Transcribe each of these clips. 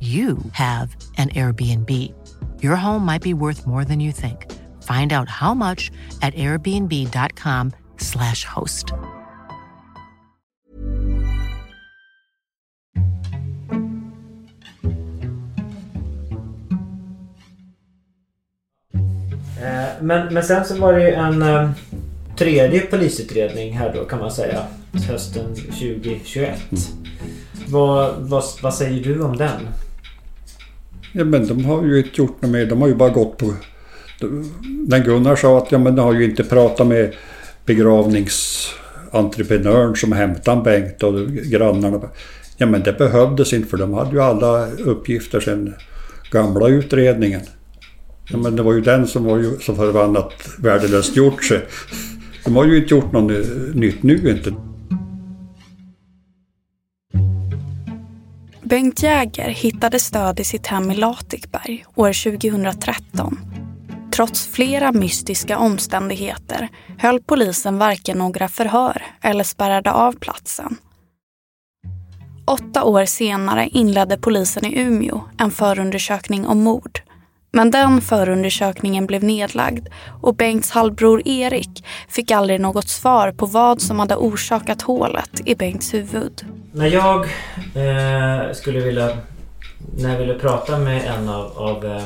you have an Airbnb. Your home might be worth more than you think. Find out how much at airbnb.com/slash host. Eh, Men, men sen så var det ju en eh, tredje polisutredning här då kan man säga. Hösten 2021. Vad, vad, vad säger du om den? Ja, men de har ju inte gjort något mer. De har ju bara gått på... Den Gunnar sa att ja, men de har ju inte pratat med begravningsentreprenören som hämtade Bengt och grannarna. Ja men det behövdes inte för de hade ju alla uppgifter sedan gamla utredningen. Ja, men det var ju den som var ju så förbannat värdelöst gjort sig. De har ju inte gjort något nytt nu inte. Bengt Jäger hittade stöd i sitt hem i Latikberg år 2013. Trots flera mystiska omständigheter höll polisen varken några förhör eller spärrade av platsen. Åtta år senare inledde polisen i Umeå en förundersökning om mord. Men den förundersökningen blev nedlagd och Bengts halvbror Erik fick aldrig något svar på vad som hade orsakat hålet i Bengts huvud. När jag eh, skulle vilja... När jag ville prata med en av, av eh,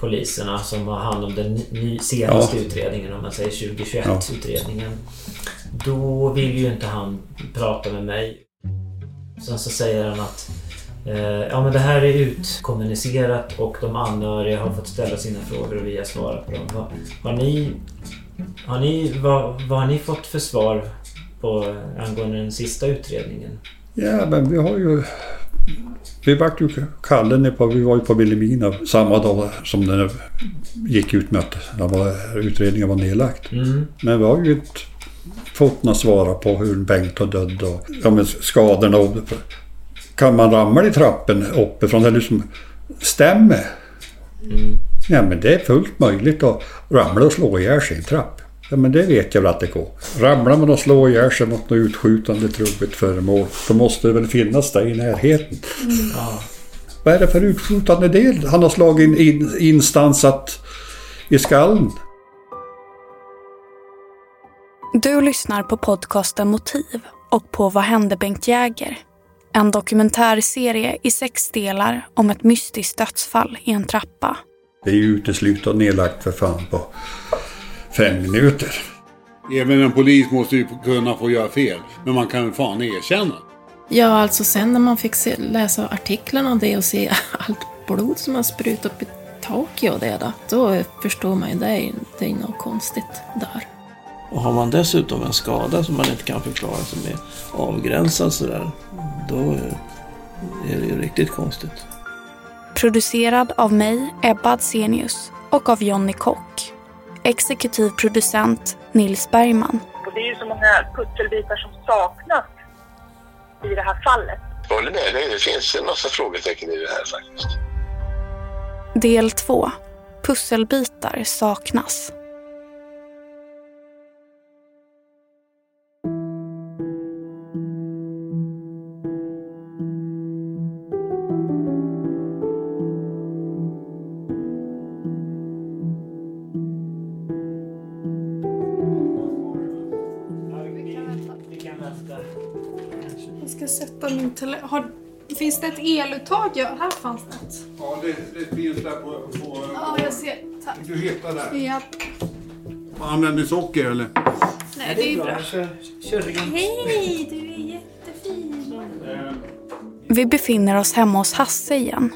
poliserna som har hand om den ny, senaste Ja. utredningen, om man säger 2021 Ja. utredningen. Då vill ju inte han prata med mig. Sen så säger han att ja men det här är utkommunicerat och de anhöriga har fått ställa sina frågor och vi har svarat på dem. Har, har ni, har ni vad, vad har ni fått för svar på angående den sista utredningen? Ja, men vi har ju... Vi vart ju kallade på, vi var ju på Vilhelmina samma dag som den gick ut med att utredningen var nedlagt. Mm. Men vi har ju inte fått några svar på hur Bengt har dött och ja, men skadorna. Och, kan man ramla i trappen uppifrån? Det liksom stämmer. Ja, men det är fullt möjligt att ramla och slå ihjäl sig i en trapp. Ja, men det vet jag väl att det går. Ramlar man och slår ihjäl sig mot något utskjutande trubbigt föremål, då måste det väl finnas där i närheten. Ja. Vad är det för utskjutande del han har slagit in, in, instansat i skallen? Du lyssnar på podcasten Motiv och på Vad hände Bengt Jäger? En dokumentärserie i sex delar om ett mystiskt dödsfall i en trappa. Det är ju uteslutet och nedlagt för fan på fem minuter. Även en polis måste ju kunna få göra fel. Men man kan ju fan erkänna. Ja, alltså sen när man fick se, läsa artiklarna om det och se allt blod som har sprutat upp i taket och det då, då förstår man ju det är, det är något konstigt där. Och har man dessutom en skada som man inte kan förklara som är avgränsad sådär, då är det ju riktigt konstigt. Producerad av mig, Ebba Adsenius och av Jonny Kock. Exekutiv producent Nils Bergman. Och det är ju så många pusselbitar som saknas i det här fallet. Jag håller med dig. Det finns en massa frågetecken i det här faktiskt. Del 2. Pusselbitar saknas. Sätta min telefon. Finns det ett eluttag? Ja, här fanns det ett. Ja, det, det finns där på... på Ja, jag ser. Tack. Du hittar där. Ja. Använder ni socker eller? Nej, det är bra. Kör, kör rent. Hej, du är jättefin. Vi befinner oss hemma hos Hasse igen.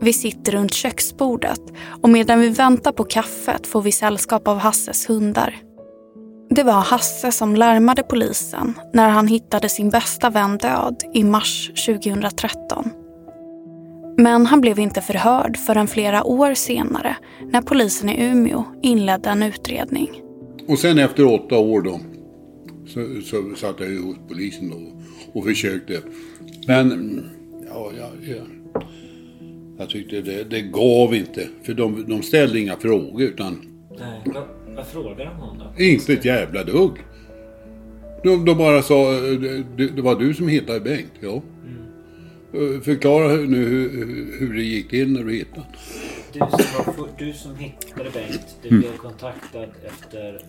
Vi sitter runt köksbordet och medan vi väntar på kaffet får vi sällskap av Hasses hundar. Det var Hasse som larmade polisen när han hittade sin bästa vän död i mars 2013. Men han blev inte förhörd förrän flera år senare när polisen i Umeå inledde en utredning. Och sen efter åtta år då så, så satt jag ju hos polisen då och försökte. Men ja, ja, ja. jag tyckte det, det gav inte. För de, de ställde inga frågor utan Nej, vad, frågar de om då? inte ett jävla dugg. De, de bara sa, det, det var du som hittade Bengt. Ja. Eh, Förklara nu hur, hur- det gick till när du hittade. Du som, var, du som hittade Bengt, du Mm. blev kontaktad efter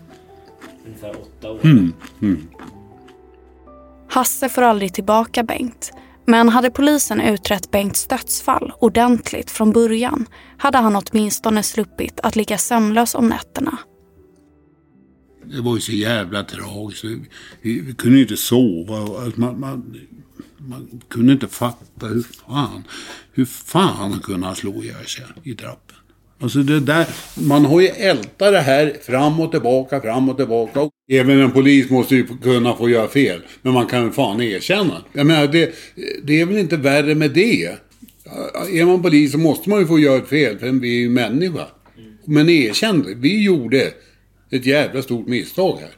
ungefär åtta år. Mm. Mm. Hasse får aldrig tillbaka Bengt. Men hade polisen utrett Bengts dödsfall ordentligt från början hade han åtminstone sluppit att ligga sömnlös om nätterna. Det var ju så jävla tragiskt. Vi, vi kunde ju inte sova. och Alltså man, man, man kunde inte fatta hur fan, hur fan han kunde slå ihjäl sig i trappen. Alltså det där, man har ju ältat det här fram och tillbaka, fram och tillbaka. Även en polis måste ju kunna få göra fel. Men man kan ju fan erkänna. Jag menar, det, det är väl inte värre med det. Är man polis så måste man ju få göra ett fel, för vi är ju människa. Men erkänn, vi gjorde ett jävla stort misstag här.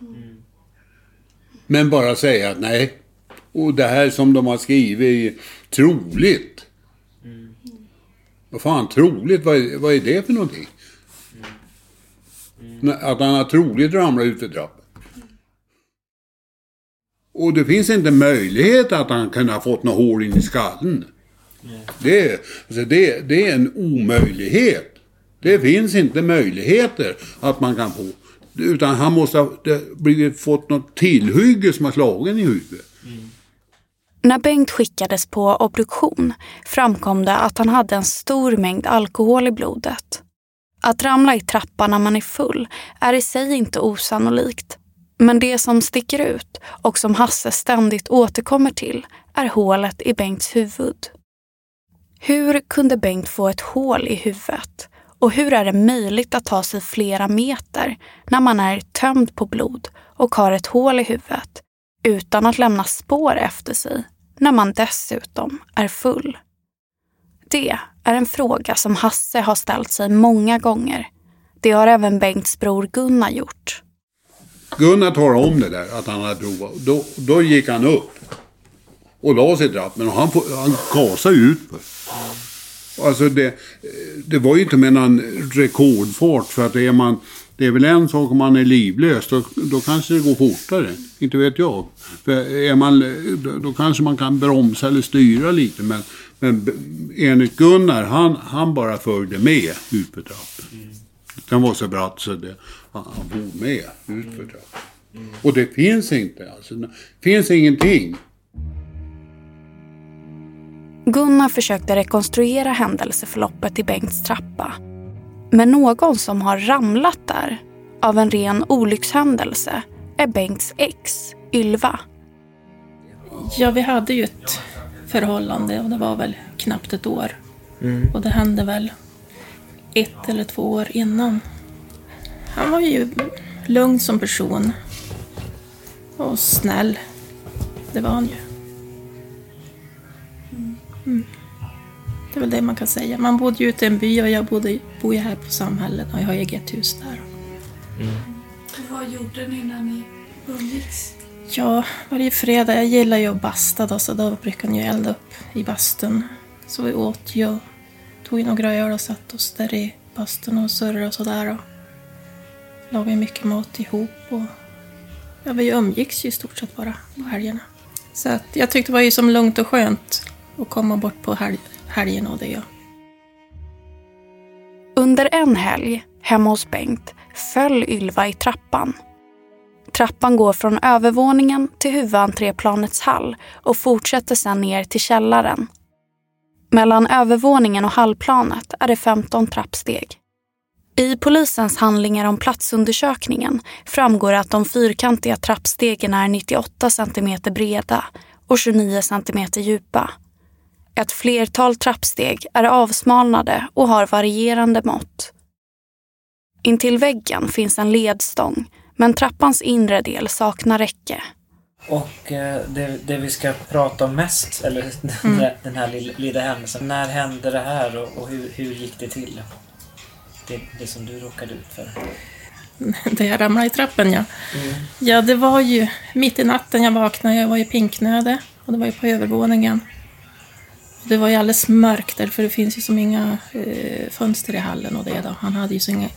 Men bara säga att nej. Och det här som de har skrivit är troligt. Vad fan troligt, vad är, vad är det för någonting? Att han har troligt ramlat ut för trappen. Och det finns inte möjlighet att han kunde ha fått något hål in i skallen. Det, alltså det, det är en omöjlighet. Det finns inte möjligheter att man kan få. Utan han måste ha det, blivit, fått något tillhygge som har slagit i huvudet. När Bengt skickades på obduktion framkom det att han hade en stor mängd alkohol i blodet. Att ramla i trappan när man är full är i sig inte osannolikt. Men det som sticker ut och som Hasse ständigt återkommer till är hålet i Bengts huvud. Hur kunde Bengt få ett hål i huvudet? Och hur är det möjligt att ta sig flera meter när man är tömd på blod och har ett hål i huvudet utan att lämna spår efter sig när man dessutom är full? Det är en fråga som Hasse har ställt sig många gånger. Det har även Bengts bror Gunnar gjort. Gunnar talade om det där, att han hade provat. Då, då gick han upp. Och la sig i trappen och han, han gasade ut. Alltså det, det var ju inte med någon rekordfart. För att är man, det är väl en sak om man är livlös. Då, då kanske det går fortare. Inte vet jag. För är man, då, kanske man kan bromsa eller styra lite. Men, men enligt Gunnar, han, han bara följde med ut på trappen. Den var så bratt så det, han, han for med ut för trappen. Och det finns inte alltså. Det finns ingenting. Gunnar försökte rekonstruera händelseförloppet i Bengts trappa. Men någon som har ramlat där av en ren olyckshändelse är Bengts ex, Ylva. Ja, vi hade ju ett förhållande och det var väl knappt ett år. Mm. Och det hände väl ett eller två år innan. Han var ju lugn som person. Och snäll. Det var han ju. Mm. Det är väl det man kan säga. Man bodde ju ute i en by och jag bodde, bor ju här på samhället och jag har eget hus där. Vad gjorde ni när ni umgicks? Ja, varje fredag. Jag gillar ju att basta då, så då brukar ni ju elda upp i bastun. Så vi åt ju och tog ju några öl och satt oss där i bastun och surrade och sådär. Och lagade mycket mat ihop och ja, vi umgicks ju i stort sett bara på helgerna. Så att jag tyckte det var ju som lugnt och skönt och komma bort på helg, helgen och det. Under en helg, hemma hos Bengt, föll Ylva i trappan. Trappan går från övervåningen till huvudentréplanets hall och fortsätter sedan ner till källaren. Mellan övervåningen och hallplanet är det 15 trappsteg. I polisens handlingar om platsundersökningen framgår att de fyrkantiga trappstegen är 98 cm breda och 29 cm djupa. Ett flertal trappsteg är avsmalnade och har varierande mått. Intill väggen finns en ledstång, men trappans inre del saknar räcke. Och eh, det, det vi ska prata om mest, eller den här, den här lilla, lilla händelsen. När hände det här och, och hur, hur gick det till? Det, det som du råkade ut för. Där jag ramlade i trappen, ja. Ja, det var ju mitt i natten jag vaknade. Jag var i pinknöde och det var ju på övervåningen. Det var ju alldeles mörkt där, för det finns ju som inga eh, fönster i hallen och det då. Han hade ju så inga...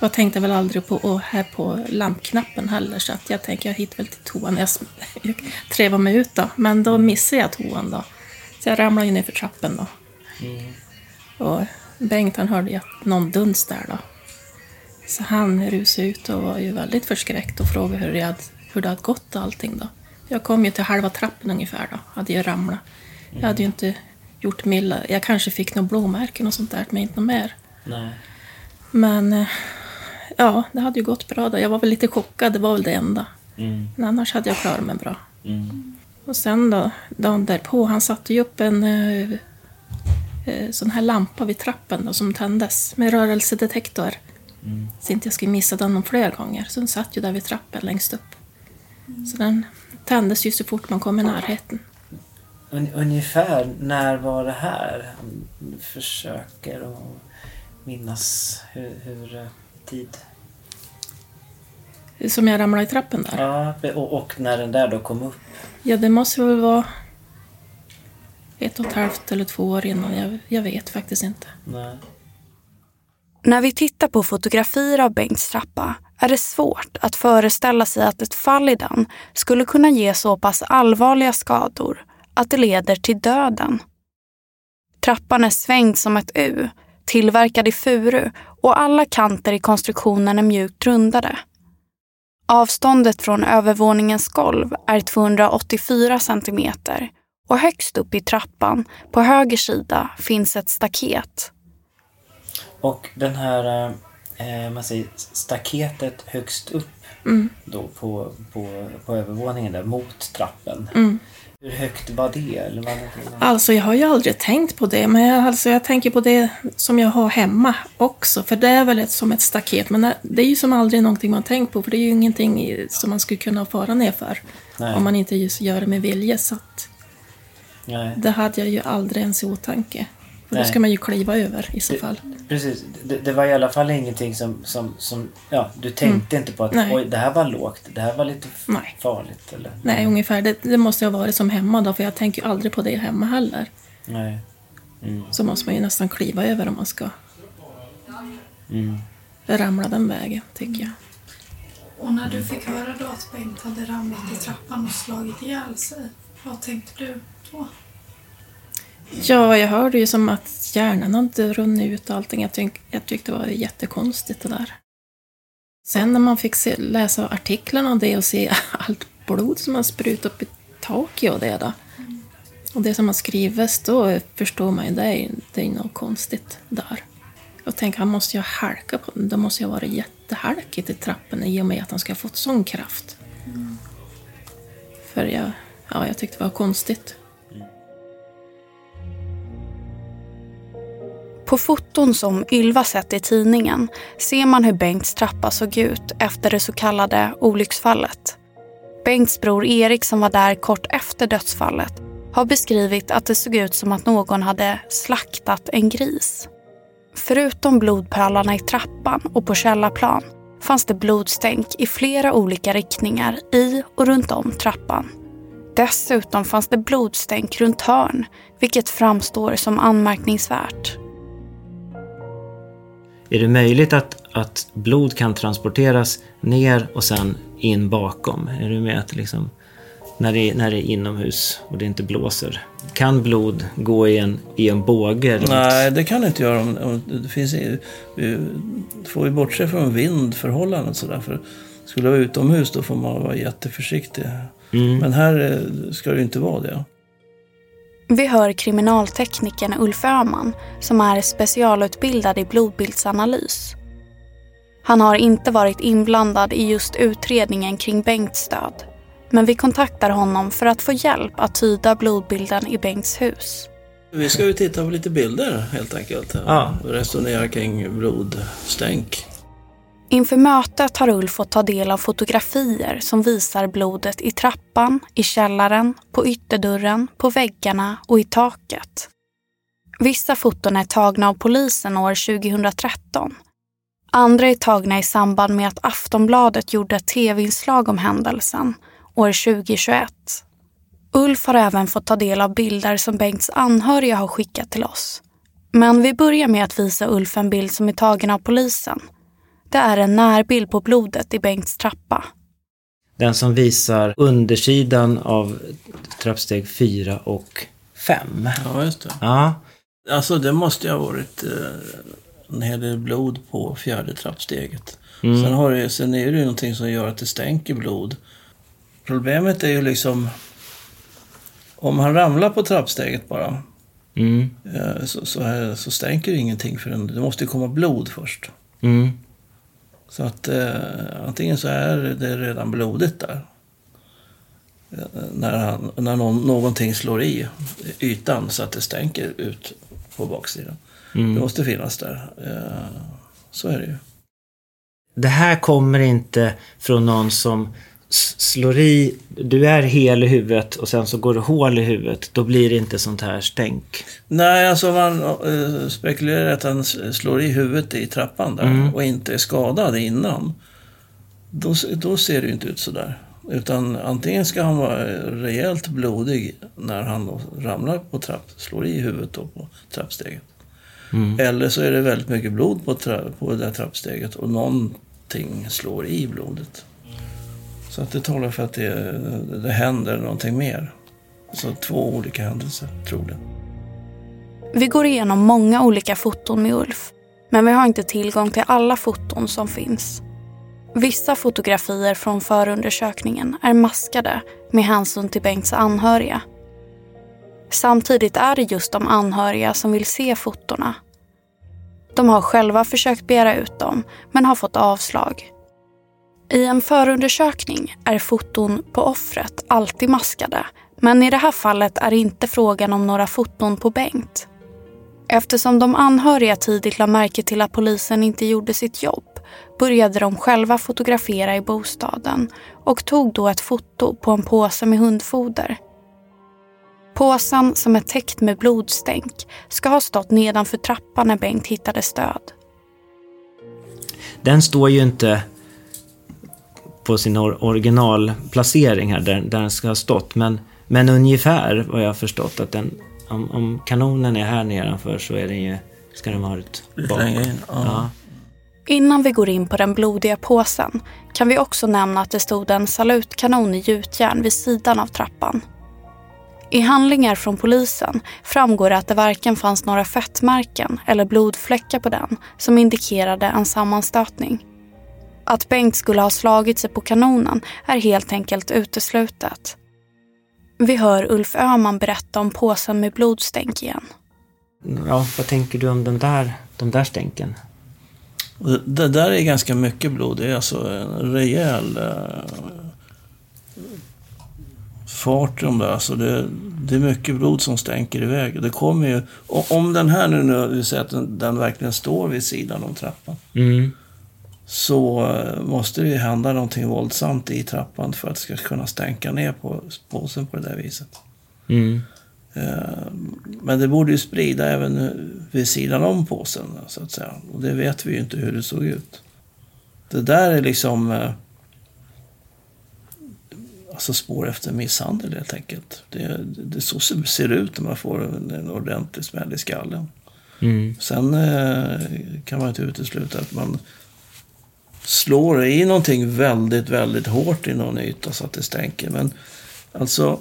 Jag tänkte väl aldrig på och här på lampknappen heller, så att jag tänker jag hit väl till toan. Jag, jag trevar mig ut då, men då missade jag toan då. Så jag ramlade ju ner för trappen då. Och Bengt han hörde ju att någon duns där då. Så han rusade ut och var ju väldigt förskräckt och frågade hur det hade, hur det hade gått och allting då. Jag kom ju till halva trappen ungefär då, hade ju ramlat. Jag hade ju inte gjort milla. Jag kanske fick några blåmärken och sånt där, men inte något mer. Nej. Men eh, ja, det hade ju gått bra då. Jag var väl lite chockad, det var väl det enda. Mm. Men annars hade jag klarat mig bra. Mm. Och sen då, dagen därpå, han satte ju upp en eh, eh, sån här lampa vid trappen då, som tändes med rörelsedetektor. Mm. Så inte jag skulle missa den fler gånger. Så den satt ju där vid trappen längst upp. Så den tändes ju så fort man kom i närheten. Un, ungefär när var det här? Han försöker att minnas hur, hur eh, tid... Som jag ramlade i trappen där. Ja, och, och när den där då kom upp. Ja, det måste väl vara ett och ett halvt eller två år innan. Jag, jag vet faktiskt inte. Nej. När vi tittar på fotografier av Bengts trappa är det svårt att föreställa sig att ett fall i den skulle kunna ge så pass allvarliga skador att det leder till döden. Trappan är svängd som ett U, tillverkad i furu och alla kanter i konstruktionen är mjukt rundade. Avståndet från övervåningens golv är 284 centimeter och högst upp i trappan, på höger sida, finns ett staket. Och den här eh, man säger, staketet högst upp Mm. då på, på, på övervåningen där mot trappen. Mm. Hur högt var det? Eller var det Alltså jag har ju aldrig tänkt på det, men jag, alltså, jag tänker på det som jag har hemma också. För det är väl ett, som ett staket, men det är ju som aldrig någonting man tänkt på, för det är ju ingenting som man skulle kunna fara ner för. Nej. Om man inte just gör det med vilje. Så att det hade jag ju aldrig ens i åtanke. För då Nej. ska man ju kliva över i så fall. Precis, det, det var i alla fall ingenting som, som, som ja, du tänkte inte på att Nej. oj, det här var lågt, det här var lite Nej. farligt eller? Nej, ungefär. Det, det måste ju ha varit som hemma då, för jag tänker ju aldrig på det hemma heller. Nej. Mm. Så måste man ju nästan kliva över om man ska Mm. ramla den vägen, tycker jag. Och när du fick höra då att Bengt hade ramlat i trappan och slagit ihjäl sig, vad tänkte du då? Ja, jag hörde ju som att hjärnan hade runnit ut och allting. Jag, tyck, jag tyckte det var jättekonstigt det där. Sen när man fick se, läsa artiklarna om det och se allt blod som har sprutat upp i taket och det då. Och det som har skrivits, då förstår man ju det det är något konstigt där. Jag tänker, han måste ju ha halkat på. Det måste ju ha varit jättehalkigt i trappen i och med att han ska ha fått sån kraft. För jag, ja, jag tyckte det var konstigt. På foton som Ylva sett i tidningen ser man hur Bengts trappa såg ut efter det så kallade olycksfallet. Bengts bror Erik som var där kort efter dödsfallet har beskrivit att det såg ut som att någon hade slaktat en gris. Förutom blodpölarna i trappan och på källarplan fanns det blodstänk i flera olika riktningar i och runt om trappan. Dessutom fanns det blodstänk runt hörn, vilket framstår som anmärkningsvärt. Är det möjligt att, att blod kan transporteras ner och sen in bakom? Är du med att liksom, när det, är, när det är inomhus och det inte blåser? Kan blod gå i en, i en båge? Nej, det kan det inte göra. Om, om det finns, vi får vi bortse från vindförhållanden och sådär. För skulle det vara utomhus då får man vara jätteförsiktig. Mm. Men här eh, ska det inte vara det. Vi hör kriminalteknikern Ulf Öhman som är specialutbildad i blodbildsanalys. Han har inte varit inblandad i just utredningen kring Bengts död. Men vi kontaktar honom för att få hjälp att tyda blodbilden i Bengts hus. Vi ska ju titta på lite bilder helt enkelt. Ja. Och resonera kring blodstänk. Inför mötet har Ulf fått ta del av fotografier som visar blodet i trappan, i källaren, på ytterdörren, på väggarna och i taket. Vissa foton är tagna av polisen år 2013. Andra är tagna i samband med att Aftonbladet gjorde ett tv-inslag om händelsen år 2021. Ulf har även fått ta del av bilder som Bengts anhöriga har skickat till oss. Men vi börjar med att visa Ulf en bild som är tagen av polisen. Det är en närbild på blodet i Bengts trappa. Den som visar undersidan av trappsteg 4 och 5. Ja, just det. Ja, Alltså det måste ju ha varit eh, en hel del blod på fjärde trappsteget. Mm. Sen, har det, sen är det ju någonting som gör att det stänker blod. Problemet är ju liksom om han ramlar på trappsteget bara mm, eh, så, så, så stänker det ingenting för det måste ju komma blod först. mm, Så att eh, antingen så är det redan blodigt där. När, han, när någon, någonting slår i ytan så att det stänker ut på baksidan. mm. Det måste finnas där. Eh, så är det ju. Det här kommer inte från någon som slår i, du är hel i huvudet och sen så går det hål i huvudet. Då blir det inte sånt här stänk. Nej, alltså man eh, spekulerar att han slår i huvudet i trappan där Mm. och inte är skadad innan. Då, då ser det ju inte ut så där. Utan antingen ska han vara rejält blodig när han ramlar på trapp, slår i huvudet då på trappsteget. Mm. Eller så är det väldigt mycket blod på, tra- på det där trappsteget och någonting slår i blodet. Så att det talar för att det, det händer någonting mer. Så två olika händelser, troligen. Vi går igenom många olika foton med Ulf. Men vi har inte tillgång till alla foton som finns. Vissa fotografier från förundersökningen är maskade med hänsyn till Bengts anhöriga. Samtidigt är det just de anhöriga som vill se fotona. De har själva försökt begära ut dem, men har fått avslag. I en förundersökning är foton på offret alltid maskade, men i det här fallet är det inte frågan om några foton på Bengt. Eftersom de anhöriga tidigt la märke till att polisen inte gjorde sitt jobb började de själva fotografera i bostaden och tog då ett foto på en påse med hundfoder. Påsen, som är täckt med blodstänk, ska ha stått nedanför trappan när Bengt hittades död. Den står ju inte på sin or- originalplacering här där, där den ska ha stått. Men, men ungefär vad jag har förstått att den, om, om kanonen är här nedanför så är den ju, ska den vara ut ja. Ja. Innan vi går in på den blodiga påsen kan vi också nämna att det stod en salutkanon i gjutjärn vid sidan av trappan. I handlingar från polisen framgår det att det varken fanns några fettmärken eller blodfläckar på den som indikerade en sammanstötning. Att Bengt skulle ha slagit sig på kanonen är helt enkelt uteslutet. Vi hör Ulf Öhman berätta om påsen med blodstänk igen. ja, vad tänker du om den där, de där stänken? Det, det där är ganska mycket blod. Det är alltså en rejäl eh, fart i de där. Alltså det, det är mycket blod som stänker iväg. Det kommer ju, och om den här nu, nu vi säger att den, den verkligen står vid sidan om trappan. Mm. Så eh, måste det ju hända någonting våldsamt i trappan för att det ska kunna stänka ner på påsen på det där viset. Mm. Eh, Men det borde ju sprida även vid sidan om påsen, så att säga. Och det vet vi ju inte hur det såg ut. Det där är liksom... Eh, alltså spår efter misshandel helt enkelt. Det, det så ser det ut när man får en, en ordentlig smäll i skallen. Mm. Sen kan man inte utesluta att man slår i någonting väldigt, väldigt hårt i någon yta så att det stänker. Men alltså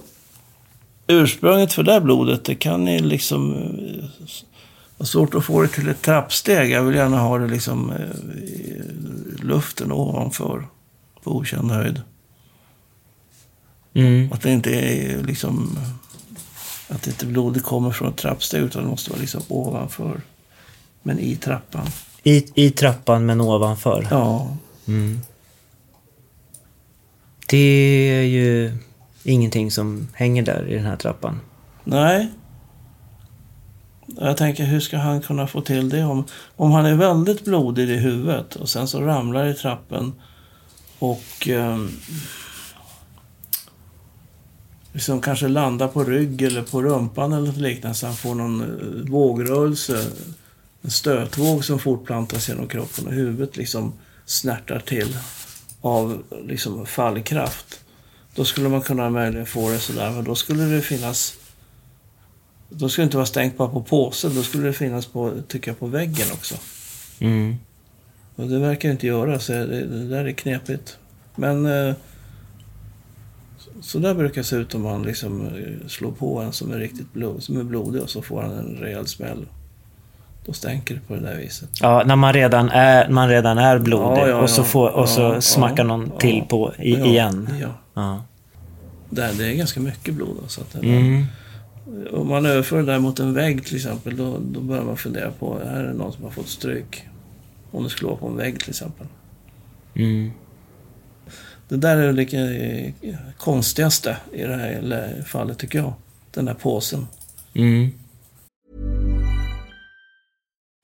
ursprunget för det där blodet, det kan ju liksom eh, vara svårt att få det till ett trappsteg. Jag vill gärna ha det liksom eh, i luften ovanför, på okänd höjd. Mm. Att det inte är liksom... Att inte blodet kommer från ett trappsteg utan det måste vara liksom ovanför. Men i trappan. I, I trappan men ovanför? Ja. Mm. Det är ju ingenting som hänger där i den här trappan. Nej. Jag tänker, hur ska han kunna få till det? Om, om han är väldigt blodig i huvudet och sen så ramlar i trappen och eh, liksom kanske landar på rygg eller på rumpan eller något liknande så han får någon eh, vågrörelse. En stötvåg som fortplantas genom kroppen och huvudet liksom snärtar till av liksom fallkraft. Då skulle man kunna möjligen få det sådär, men då skulle det finnas... Då skulle det inte vara stängt bara på påsen, då skulle det finnas på, tycker jag, på väggen också. Mm. Och det verkar inte göra, så det, det där är knepigt. Men... Eh, så där brukar det se ut om man liksom eh, slår på en som är riktigt blod, som är blodig och så får han en rejäl smäll. Då stänker det på det där viset. Ja, när man redan är, man redan är blodig Ja, ja, och så, får, och så Ja, smackar någon till på i, igen. Ja. Ja. Det, det är ganska mycket blod. Så att det, Mm. Om man överför det där mot en vägg till exempel, då, då börjar man fundera på, här är det någon som har fått stryk. Om det skulle vara på en vägg till exempel. Mm. Det där är det eh, konstigaste i det här fallet tycker jag. Den där påsen. Mm.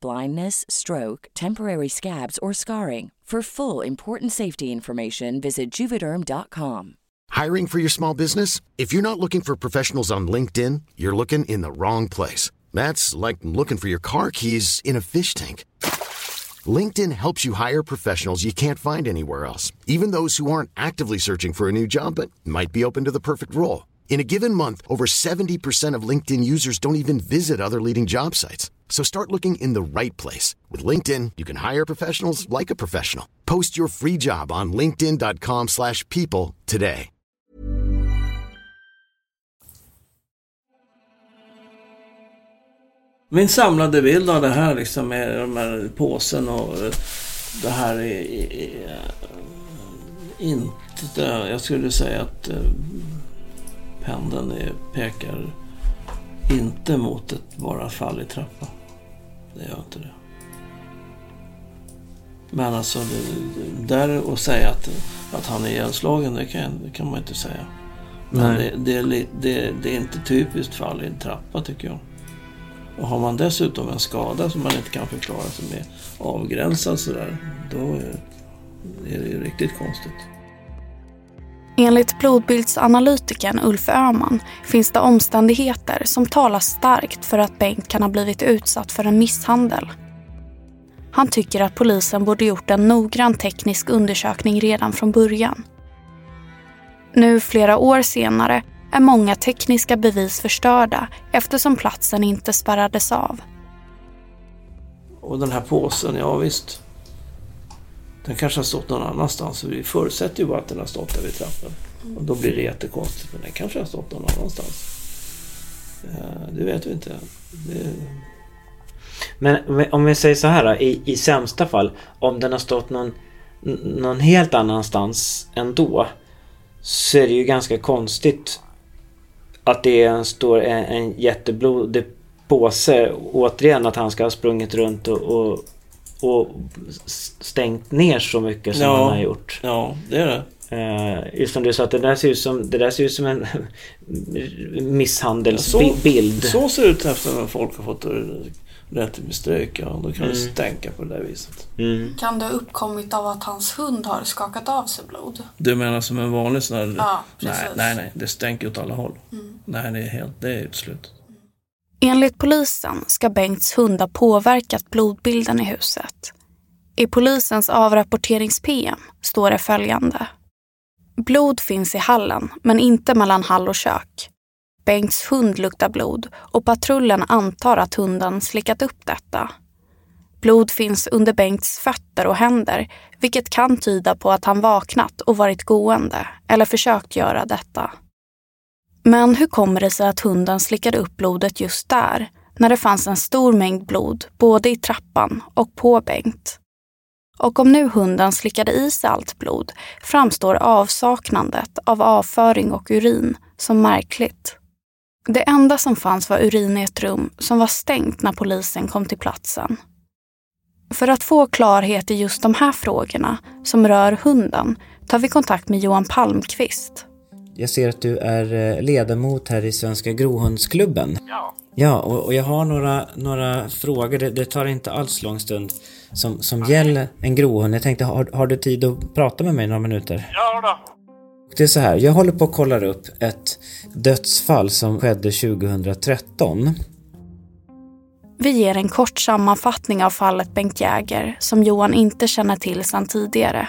blindness, stroke, temporary scabs, or scarring. For full important safety information, visit juvederm.com. Hiring for your small business? If you're not looking for professionals on LinkedIn, you're looking in the wrong place. That's like looking for your car keys in a fish tank. LinkedIn helps you hire professionals you can't find anywhere else, even those who aren't actively searching for a new job but might be open to the perfect role. In a given month, over 70% of LinkedIn users don't even visit other leading job sites. So start looking in the right place. With LinkedIn, you can hire professionals like a professional. Post your free job on linkedin.com slash people today. Min samlade bild av det här liksom med de här påsen och det här är, är, är inte... Jag skulle säga att eh, pendeln är, pekar inte mot ett bara fall i trappan. Det gör inte det. Men alltså, det, där att säga att, att han är ihjälslagen, det kan, det kan man inte säga. Men det, det, det, det är inte typiskt fall i en trappa tycker jag. Och har man dessutom en skada som man inte kan förklara som är avgränsad sådär, då är det ju riktigt konstigt. Enligt blodbildsanalytikern Ulf Öhman finns det omständigheter som talar starkt för att Bengt kan ha blivit utsatt för en misshandel. Han tycker att polisen borde gjort en noggrann teknisk undersökning redan från början. Nu flera år senare är många tekniska bevis förstörda eftersom platsen inte spärrades av. Och den här påsen, ja visst. Den kanske har stått någon annanstans. Vi förutsätter ju bara att den har stått där vid trappen. Och då blir det jättekonstigt. Men den kanske har stått någon annanstans. Eh, det vet vi inte. Det... Men om vi säger så här då, i, i sämsta fall. Om den har stått någon, någon helt annanstans ändå. Så är det ju ganska konstigt att det står en, en jätteblodig påse. Återigen att han ska ha sprungit runt och, och, och stängt ner så mycket som Ja. han har gjort. Ja, det är det. Uh, just som du sa, att det där ser ut som, det där ser ut som en Så, misshandelsbild. så ser det ut efter när folk har fått rätt till bestryk. Ja, då kan Mm. stänka på det där viset. Mm. Kan det ha uppkommit av att hans hund har skakat av sig blod? Du menar som en vanlig sån här... Ja, nej, precis. nej, nej. Det stänker åt alla håll. Mm. Nej, det är helt... Det är utslut. Enligt polisen ska Bengts hund ha påverkat blodbilden i huset. I polisens avrapporterings-PM står det följande. Blod finns i hallen, men inte mellan hall och kök. Bengts hund luktar blod och patrullen antar att hunden slickat upp detta. Blod finns under Bengts fötter och händer, vilket kan tyda på att han vaknat och varit gående eller försökt göra detta. Men hur kommer det sig att hunden slickade upp blodet just där, när det fanns en stor mängd blod både i trappan och på Bengt? Och om nu hunden slickade i sig allt blod framstår avsaknandet av avföring och urin som märkligt. Det enda som fanns var urin i ett rum som var stängt när polisen kom till platsen. För att få klarhet i just de här frågorna som rör hunden tar vi kontakt med Johan Palmqvist. Jag ser att du är eh, ledamot här i Svenska Grohundsklubben. Ja. Ja, och, och jag har några, några frågor. Det, det tar inte alls lång stund. Som, som gäller en grohund. Jag tänkte, har, har du tid att prata med mig några minuter? Ja då. Det är så här, jag håller på att kolla upp ett dödsfall som skedde 2013. Vi ger en kort sammanfattning av fallet Bengt Jäger som Johan inte känner till sedan tidigare.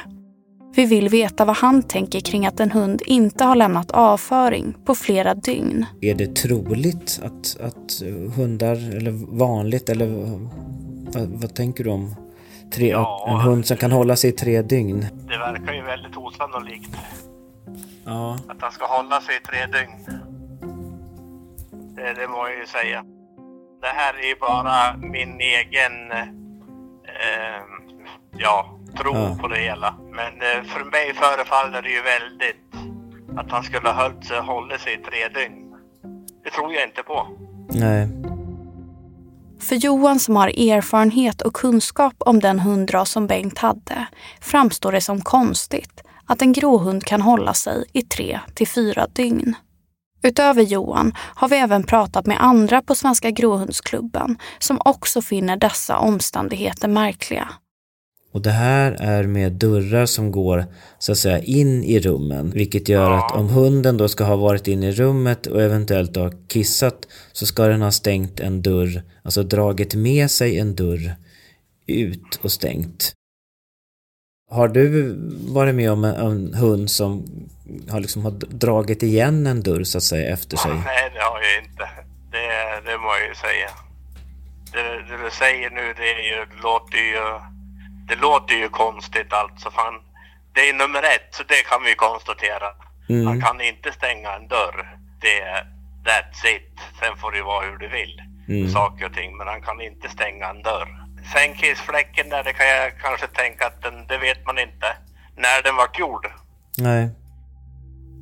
Vi vill veta vad han tänker kring att en hund inte har lämnat avföring på flera dygn. Är det troligt att, att hundar, eller vanligt, eller vad, vad tänker du om tre, Ja. en hund som kan hålla sig i tre dygn? Det verkar ju väldigt osannolikt Ja. att han ska hålla sig i tre dygn. Det, det må jag ju säga. Det här är ju bara min egen eh, ja, tro Ja. på det hela. Men eh, för mig förefaller det ju väldigt att han skulle ha hållit sig, hållit sig i tre dygn. Det tror jag inte på. Nej. För Johan som har erfarenhet och kunskap om den hundras som Bengt hade framstår det som konstigt att en gråhund kan hålla sig i tre till fyra dygn. Utöver Johan har vi även pratat med andra på Svenska Gråhundsklubben som också finner dessa omständigheter märkliga. Och det här är med dörrar som går så att säga in i rummen. Vilket gör att om hunden då ska ha varit inne i rummet och eventuellt ha kissat så ska den ha stängt en dörr, alltså dragit med sig en dörr ut och stängt. Har du varit med om en, en hund som har liksom har dragit igen en dörr så att säga efter sig? Nej, det har jag inte. Det, det må jag ju säga. Det, det du säger nu, det, är ju, låter ju... Det låter ju konstigt alltså. Fan. Det är nummer ett, så det kan vi konstatera. Mm. Man kan inte stänga en dörr. Det är that's it. Sen får det vara hur du vill. Mm. Saker och ting. Men han kan inte stänga en dörr. Sen kissfläcken där, det kan jag kanske tänka att den, det vet man inte. När den vart gjord. Nej.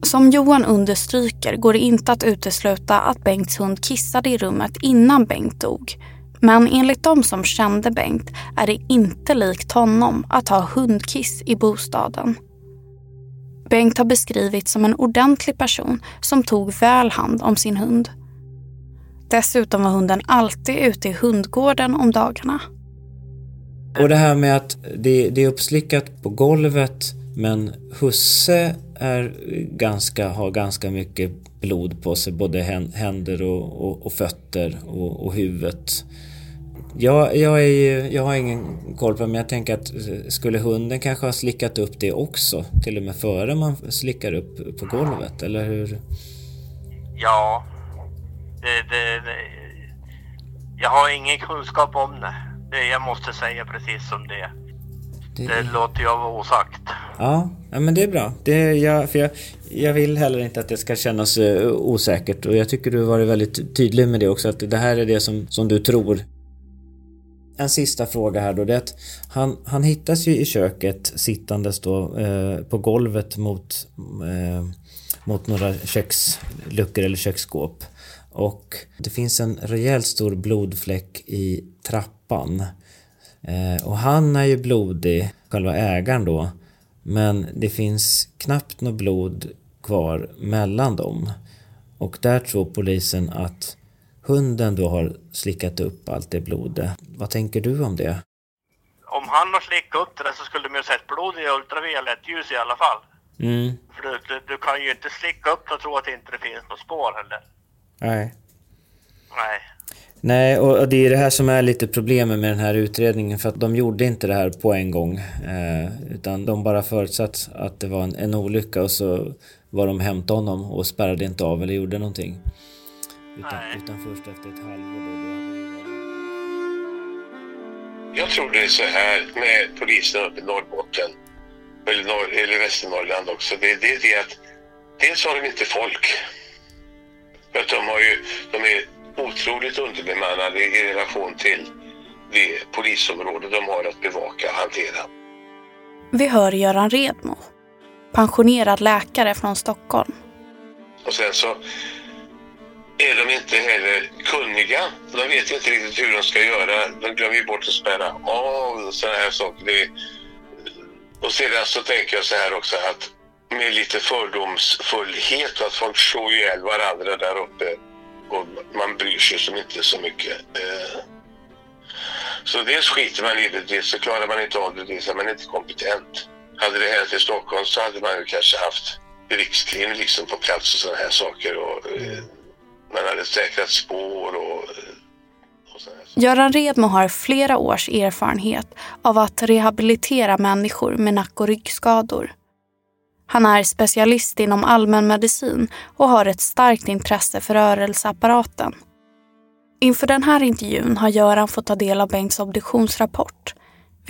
Som Johan understryker går det inte att utesluta att Bengts hund kissade i rummet innan Bengt dog. Men enligt de som kände Bengt är det inte likt honom att ha hundkiss i bostaden. Bengt har beskrivits som en ordentlig person som tog väl hand om sin hund. Dessutom var hunden alltid ute i hundgården om dagarna. Och det här med att det, det är uppslickat på golvet men husse är ganska, har ganska mycket blod på sig, både händer och, och, och fötter och, och huvudet. Jag, jag, är ju, jag har ingen koll på det, men jag tänker att skulle hunden kanske ha slickat upp det också? Till och med före man slickar upp på golvet, eller hur? Ja, det, det, det, jag har ingen kunskap om det. det. Jag måste säga precis som det det, det låter jag vara osagt. Ja, ja, men det är bra. Det, jag, för jag, jag vill heller inte att det ska kännas uh, osäkert och jag tycker du har varit väldigt tydlig med det också att det här är det som, som du tror. En sista fråga här då. Det är att han, han hittas ju i köket sittandes då eh, på golvet mot, eh, mot några köksluckor eller köksskåp. Och det finns en rejält stor blodfläck i trappan. Eh, och han är ju blodig, själva ägaren då. Men det finns knappt något blod kvar mellan dem. Och där tror polisen att hunden då har slickat upp allt det blodet. Vad tänker du om det? Om han har slickat upp det så skulle de ju sett blod i ultraviolett ljus i alla fall. Mm. För du, du, du, kan ju inte slicka upp och tro att det inte finns något spår heller. Nej. Nej. Nej, och det är det här som är lite problemet med den här utredningen för att de gjorde inte det här på en gång. Eh, utan de bara förutsatt att det var en, en olycka och så var de hämtade honom och spärrade inte av eller gjorde någonting. Utan, utan först efter ett halvår då, då hade Jag tror det är så här med polisen uppe i Norrbotten, eller, Norr, eller Västernorrland också. Det, det är det att dels har de inte folk. För att de, har ju, de är otroligt underbemannade i relation till det polisområde de har att bevaka och hantera. Vi hör Göran Redmo, pensionerad läkare från Stockholm. Och sen så är de inte heller kunniga. De vet inte riktigt hur de ska göra. De glömmer ju bort att spärra av och sådana här saker. Det, och sedan så tänker jag så här också att med lite fördomsfullhet att folk slår ihjäl varandra där uppe och man bryr sig som inte så mycket. Eh, så dels skiter man i det, dels så klarar man inte av det, dels är man inte kompetent. Hade det hänt i Stockholm så hade man ju kanske haft Rikskrim liksom på plats och sådana här saker. Och, eh, man hade säkrat spår och, och Göran Redmo har flera års erfarenhet av att rehabilitera människor med nack och ryggskador. Han är specialist inom allmänmedicin och har ett starkt intresse för rörelseapparaten. Inför den här intervjun har Göran fått ta del av Bengts obduktionsrapport.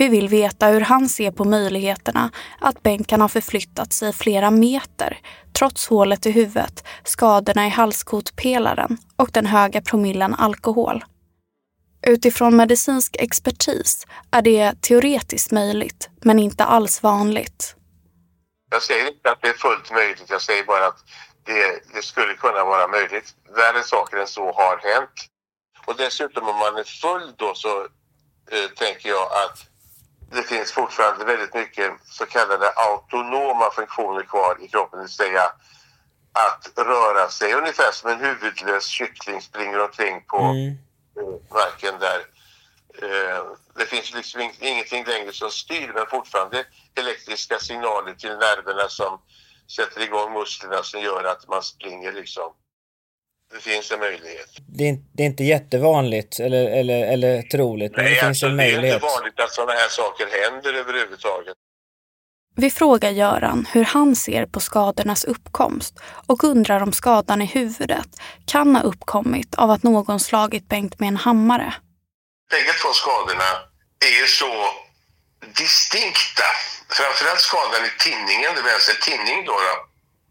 Vi vill veta hur han ser på möjligheterna att bänken har förflyttat sig flera meter trots hålet i huvudet, skadorna i halskotpelaren och den höga promillen alkohol. Utifrån medicinsk expertis är det teoretiskt möjligt, men inte alls vanligt. Jag säger inte att det är fullt möjligt, jag säger bara att det, det skulle kunna vara möjligt. Värre saker än så har hänt. Och dessutom om man är full då så eh, tänker jag att det finns fortfarande väldigt mycket så kallade autonoma funktioner kvar i kroppen, det vill säga att röra sig ungefär som en huvudlös kyckling springer omkring på mm. marken där. Eh, det finns liksom ingenting längre som styr men fortfarande elektriska signaler till nerverna som sätter igång musklerna som gör att man springer liksom. Det finns en möjlighet. Det är, det är inte jättevanligt eller, eller, eller troligt, men Nej, det finns alltså, en möjlighet. Det är inte vanligt att sådana här saker händer överhuvudtaget. Vi frågar Göran hur han ser på skadornas uppkomst och undrar om skadan i huvudet kan ha uppkommit av att någon slagit Bengt med en hammare. Bägge två skadorna är ju så distinkta. Framförallt skadan i tinningen, det vill säga tinning då. då.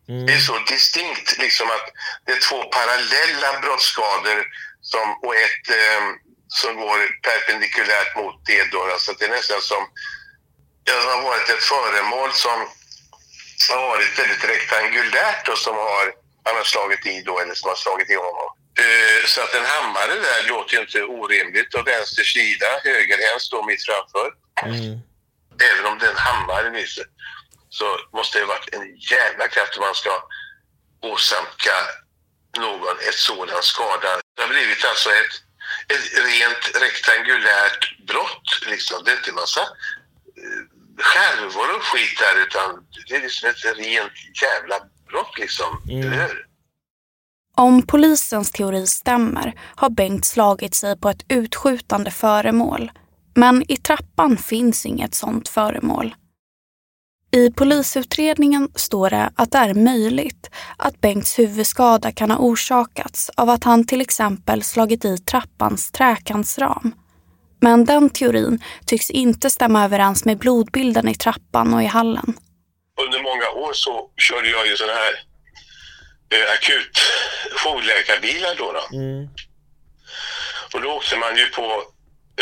Mm. Det är så distinkt liksom att det är två parallella brottsskador som, och ett eh, som går perpendikulärt mot det. Då, då. Så det är nästan som det har varit ett föremål som har varit väldigt rektangulärt och som har, han har slagit i då, eller som har slagit i honom. Eh, så att en hammare där låter ju inte orimligt och vänster sida, högerhänt står mitt framför. Mm. Även om det är en hammare Nisse, så måste det varit en jävla kraft om man ska åsamka någon ett sådan skada. Det har blivit alltså ett, ett rent rektangulärt brott. Liksom. Det är inte en massa eh, skärvor och skit där utan det är liksom ett rent jävla brott liksom. Mm. Om polisens teori stämmer har Bengt slagit sig på ett utskjutande föremål. Men i trappan finns inget sådant föremål. I polisutredningen står det att det är möjligt att Bengts huvudskada kan ha orsakats av att han till exempel slagit i trappans träkantsram. Men den teorin tycks inte stämma överens med blodbilden i trappan och i hallen. Under många år så körde jag ju sådana här eh, akut jourläkarbilar då. då. Mm. Och då åkte man ju på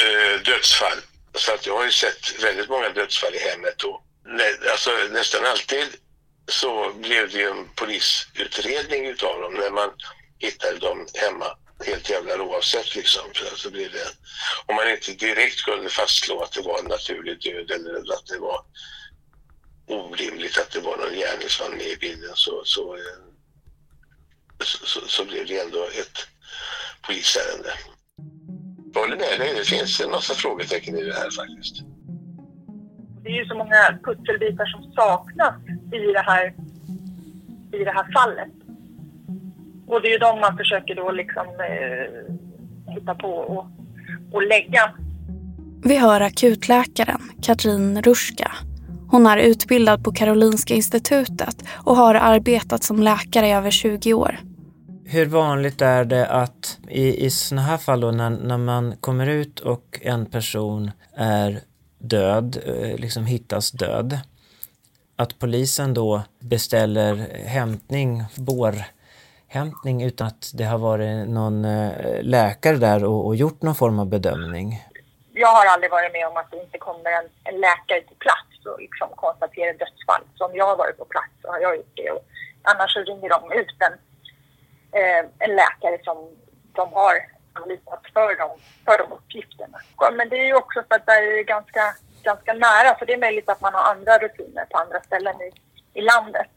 eh, dödsfall. Så att jag har ju sett väldigt många dödsfall i hemmet. Och alltså, nästan alltid så blev det ju en polisutredning utav dem när man hittade dem hemma helt jävla oavsett liksom. Så blev det, om man inte direkt kunde fastslå att det var en naturlig död eller att det var orimligt att det var någon gärningsman med i bilden så, så, eh, så, så, så blev det ändå ett polisärende. Jag håller med dig, det finns en massa frågetecken i det här faktiskt det är ju så många pusselbitar som saknas i det här, i det här fallet. Och det är ju de man försöker då liksom eh, hitta på och, och lägga. Vi hör akutläkaren Katrin Ruska. Hon är utbildad på Karolinska institutet och har arbetat som läkare i över 20 år. Hur vanligt är det att i, i sådana här fall då när, när man kommer ut och en person är död, eh, liksom hittas död. Att polisen då beställer hämtning, bårhämtning utan att det har varit någon eh, läkare där och, och, gjort någon form av bedömning. Jag har aldrig varit med om att det inte kommer en, en läkare till plats och liksom konstaterar dödsfall. Så om jag har varit på plats så har jag gjort det. Och annars så ringer de ut en, eh, en läkare som de har anlitat för de, för de uppgifterna. Men det är ju också för att det är ganska, ganska nära, så det är möjligt att man har andra rutiner på andra ställen i, i landet.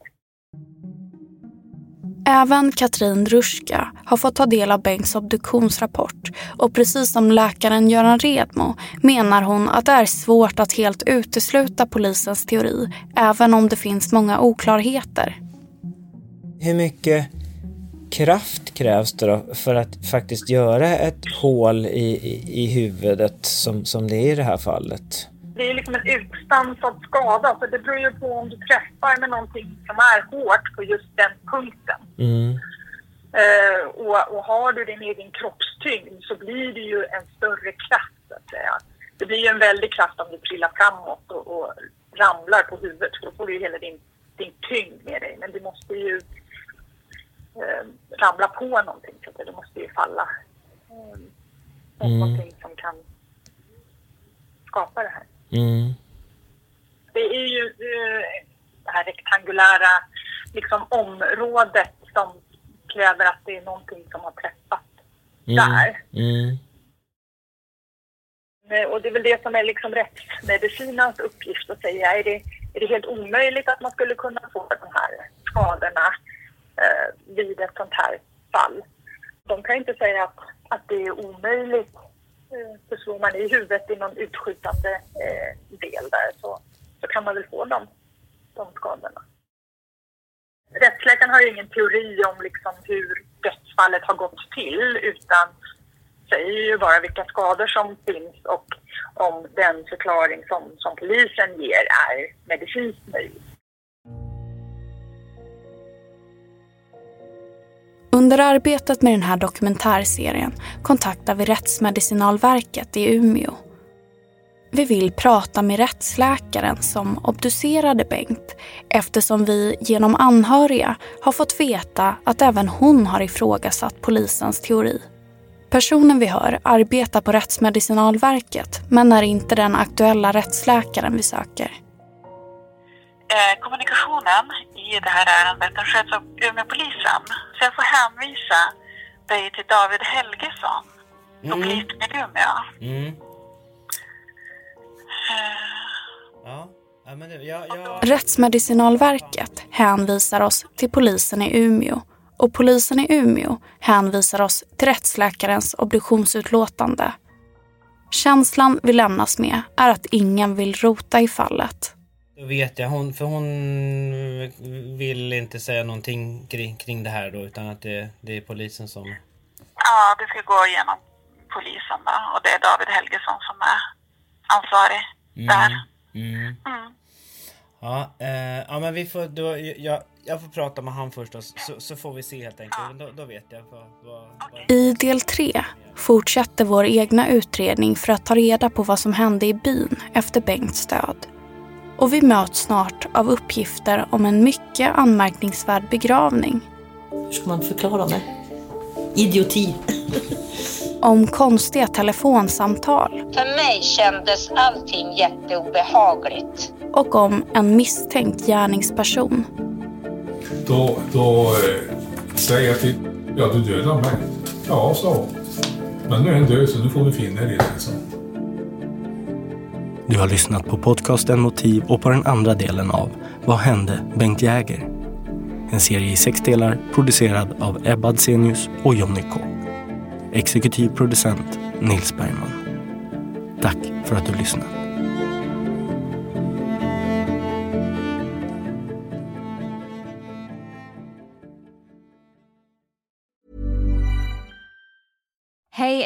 Även Katrin Ruska har fått ta del av Bengts obduktionsrapport och precis som läkaren Göran Redmo menar hon att det är svårt att helt utesluta polisens teori även om det finns många oklarheter. Hur mycket kraft krävs det då för att faktiskt göra ett hål i, i, i huvudet som, som det är i det här fallet? Det är liksom en utstansad skada så det beror ju på om du träffar med någonting som är hårt på just den punkten. Mm. Uh, och, och, har du din egen kroppstyngd så blir det ju en större kraft så att säga. Det blir ju en väldig kraft om du trillar framåt och, och ramlar på huvudet för då får du ju hela din, din tyngd med dig. Men du måste ju eh, ramla på någonting. Så det måste ju falla eh, mm. någonting som kan skapa det här. Mm. Det är ju eh, det här rektangulära liksom, området som kräver att det är någonting som har träffat mm. där. Mm. Eh, och det är väl det som är liksom rättsmedicinens uppgift att säga. Är det, är det helt omöjligt att man skulle kunna få de här skadorna eh, vid ett sånt här fall. De kan inte säga att, att det är omöjligt. Eh, för slår man i huvudet i någon utskjutande eh, del där så, så kan man väl få de, de skadorna. Rättsläkaren har ju ingen teori om liksom hur dödsfallet har gått till utan säger ju bara vilka skador som finns och om den förklaring som, som polisen ger är medicinskt möjlig. Under arbetet med den här dokumentärserien kontaktar vi Rättsmedicinalverket i Umeå. Vi vill prata med rättsläkaren som obducerade Bengt eftersom vi genom anhöriga har fått veta att även hon har ifrågasatt polisens teori. Personen vi hör arbetar på Rättsmedicinalverket men är inte den aktuella rättsläkaren vi söker. Eh, kommunikationen i det här ärendet den sköts av Umeåpolisen. Så jag får hänvisa dig till David Helgesson på mm. polisen i Umeå. Mm. Uh. Ja. Ja, ja, Rättsmedicinalverket hänvisar oss till polisen i Umeå och polisen i Umeå hänvisar oss till rättsläkarens obduktionsutlåtande. Känslan vi lämnas med är att ingen vill rota i fallet. Då vet jag, hon, för hon vill inte säga någonting kring, kring det här då utan att det, det är polisen som... Ja, det ska gå igenom polisen då och det är David Helgesson som är ansvarig där. Mm. Mm. Ja, eh, ja men vi får då, jag, jag får prata med han först då, så, så får vi se helt enkelt. Då, då vet jag vad, vad, vad... I del tre fortsätter vår egna utredning för att ta reda på vad som hände i byn efter Bengts död. Och vi möts snart av uppgifter om en mycket anmärkningsvärd begravning. Hur ska man förklara det? Idioti. Om konstiga telefonsamtal För mig kändes allting jätteobehagligt. och om en misstänkt gärningsperson. Då, då eh, säger jag till... Ja, du dödade mig. Ja, hon. Men nu är den död så nu får du finna dig i det. Så. Du har lyssnat på podcasten Motiv och på den andra delen av Vad hände Bengt Jäger? En serie i sex delar producerad av Ebba Adsenius och Jonny K. Exekutiv producent Nils Bergman. Tack för att du lyssnat.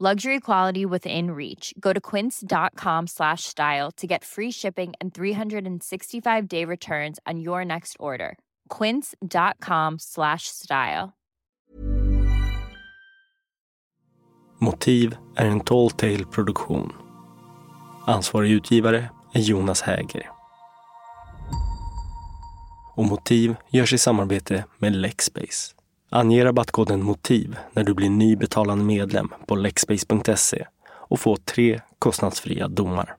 Luxury quality within reach. Go to quince.com slash style to get free shipping and 365 day returns on your next order. Quince.com slash style. Motiv är en Tall Tale produktion. Ansvarig utgivare är Jonas Häger. Och Motiv görs i samarbete med Lexbase. Ange rabattkoden MOTIV när du blir ny betalande medlem på lexbase.se och få tre kostnadsfria domar.